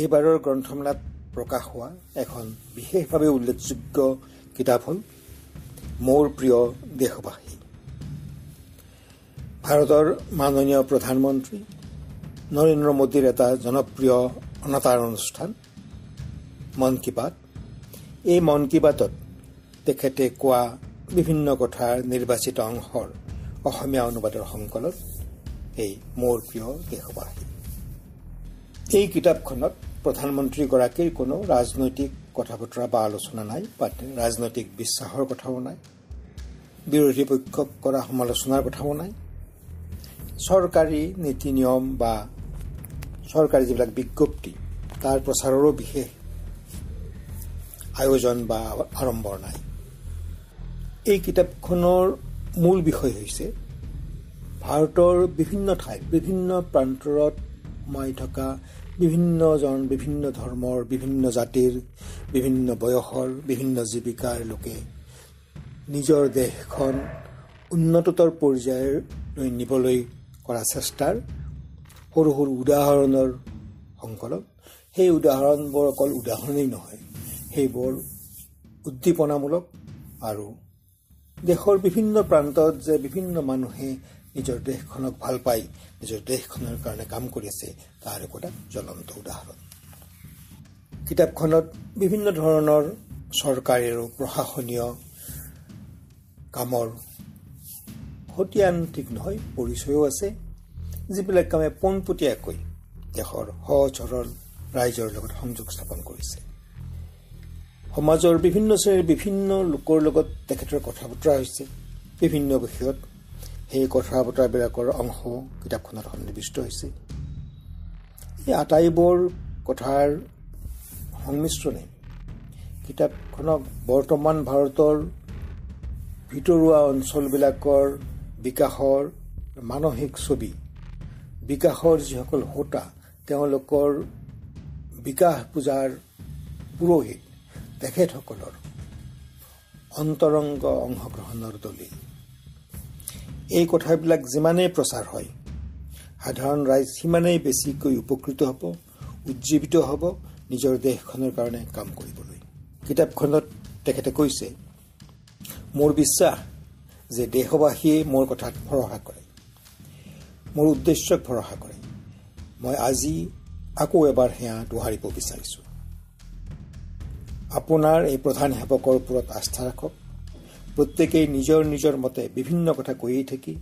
এইবাৰৰ গ্ৰন্থমেলাত প্ৰকাশ হোৱা এখন বিশেষভাৱে উল্লেখযোগ্য কিতাপ হ'ল মোৰ প্ৰিয় দেশবাসী ভাৰতৰ মাননীয় প্ৰধানমন্ত্ৰী নৰেন্দ্ৰ মোদীৰ এটা জনপ্ৰিয় অনাতাৰ অনুষ্ঠান মন কী বাত। এই মন কী বাতত তেখেতে কোৱা বিভিন্ন কথাৰ নিৰ্বাচিত অংশৰ অসমীয়া অনুবাদৰ সংকলন এই মোৰ প্ৰিয় দেশবাসী এই কিতাপখনত প্ৰধানমন্ত্ৰীগৰাকীৰ কোনো ৰাজনৈতিক কথা বতৰা বা আলোচনা নাই বা ৰাজনৈতিক বিশ্বাসৰ কথাও নাই বিৰোধী পক্ষক কৰা সমালোচনাৰ কথাও নাই। চৰকাৰী নীতি নিয়ম বা চৰকাৰী যিবিলাক বিজ্ঞপ্তি তাৰ প্ৰচাৰৰো বিশেষ আয়োজন বা আড়ম্বৰ নাই। এই কিতাপখনৰ মূল বিষয় হৈছে ভাৰতৰ বিভিন্ন ঠাইত বিভিন্ন প্ৰান্তৰত সোমাই থকা বিভিন্নজন বিভিন্ন ধৰ্মৰ বিভিন্ন জাতিৰ বিভিন্ন বয়সৰ বিভিন্ন জীৱিকাৰ লোকে নিজৰ দেশখন উন্নততৰ পৰ্যায়লৈ নিবলৈ কৰা চেষ্টাৰ সৰু সৰু উদাহৰণৰ সংকলন। সেই উদাহৰণবোৰ অকল উদাহৰণেই নহয় সেইবোৰ উদ্দীপনামূলক আৰু দেশৰ বিভিন্ন প্ৰান্তত যে বিভিন্ন মানুহে নিজৰ দেশখনক ভাল পাই নিজৰ দেশখনৰ কাৰণে কাম কৰি আছে তাৰ একোটা জ্বলন্ত উদাহৰণ। কিতাপখনত বিভিন্ন ধৰণৰ চৰকাৰী আৰু প্ৰশাসনীয় কামৰ সতীয়ান ঠিক নহয় পৰিচয়ো আছে যিবিলাক কামে পোনপটীয়াকৈ দেশৰ সহজ সৰল ৰাইজৰ লগত সংযোগ স্থাপন কৰিছে। সমাজৰ বিভিন্ন শ্ৰেণীৰ বিভিন্ন লোকৰ লগত তেখেতৰ কথা বতৰা হৈছে বিভিন্ন বিষয়ত সেই কথা বতৰাবিলাকৰ অংশ কিতাপখনত সন্নিৱিষ্ট হৈছে। এই আটাইবোৰ কথাৰ সংমিশ্ৰণে কিতাপখনক বৰ্তমান ভাৰতৰ ভিতৰুৱা অঞ্চলবিলাকৰ বিকাশৰ মানসিক ছবি বিকাশৰ যিসকল হোতা তেওঁলোকৰ বিকাশ পূজাৰ পুৰোহিত তেখেতসকলৰ অন্তৰংগ অংশগ্ৰহণৰ দলিল এই কথাবিলাক যিমানেই প্ৰচাৰ হয় সাধাৰণ ৰাইজ সিমানেই বেছিকৈ উপকৃত হ'ব উজ্জীৱিত হ'ব নিজৰ দেশখনৰ কাৰণে কাম কৰিবলৈ। কিতাপখনত তেখেতে কৈছে মোৰ বিশ্বাস যে দেশবাসীয়ে মোৰ কথাত ভৰসা কৰে। মোৰ উদ্দেশ্যক ভৰসা কৰে। মই আজি আকৌ এবাৰ সেয়া দোহাৰিব বিচাৰিছোঁ। আপোনাৰ এই প্ৰধান সেৱকৰ ওপৰত আস্থা ৰাখক। প্ৰত্যেকেই নিজৰ নিজৰ মতে বিভিন্ন কথা কৈয়ে থাকি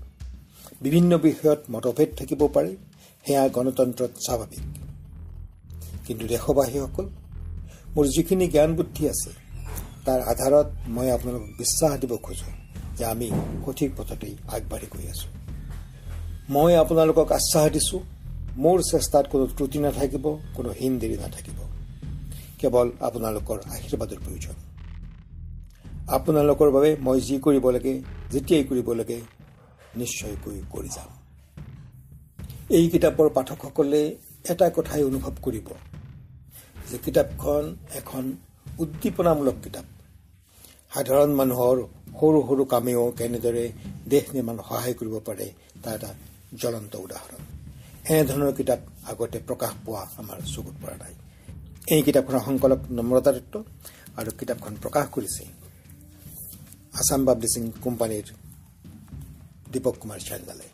বিভিন্ন বিষয়ত মতভেদ থাকিব পাৰে সেয়া গণতন্ত্ৰত স্বাভাৱিক। কিন্তু দেশবাসীসকল মোৰ যিখিনি জ্ঞান বুদ্ধি আছে তাৰ আধাৰত মই আপোনালোকক বিশ্বাস দিব খোজো যে আমি সঠিক পথতেই আগবাঢ়ি গৈ আছো। মই আপোনালোকক আশ্বাস দিছো মোৰ চেষ্টাত কোনো ত্ৰুটি নাথাকিব কোনো হীন দেৰি নাথাকিব। কেৱল আপোনালোকৰ আশীৰ্বাদৰ প্ৰয়োজন। আপোনালোকৰ বাবে মই যি কৰিব লাগে যেতিয়াই কৰিব লাগে নিশ্চয়কৈ কৰি যাম। এই কিতাপৰ পাঠকসকলে এটা কথাই অনুভৱ কৰিব যে কিতাপখন এখন উদ্দীপনামূলক কিতাপ। সাধাৰণ মানুহৰ সৰু সৰু কামেও কেনেদৰে দেশ নিৰ্মাণত সহায় কৰিব পাৰে তাৰ এটা জ্বলন্ত উদাহৰণ। এনেধৰণৰ কিতাপ আগতে প্ৰকাশ পোৱা আমাৰ চকুত পৰা নাই। এই কিতাপখনৰ সংকলক নম্ৰতা দত্ত আৰু কিতাপখন প্ৰকাশ কৰিছে আসাম পাবলিশিং কোম্পানির দীপক কুমার সাঙ্গালে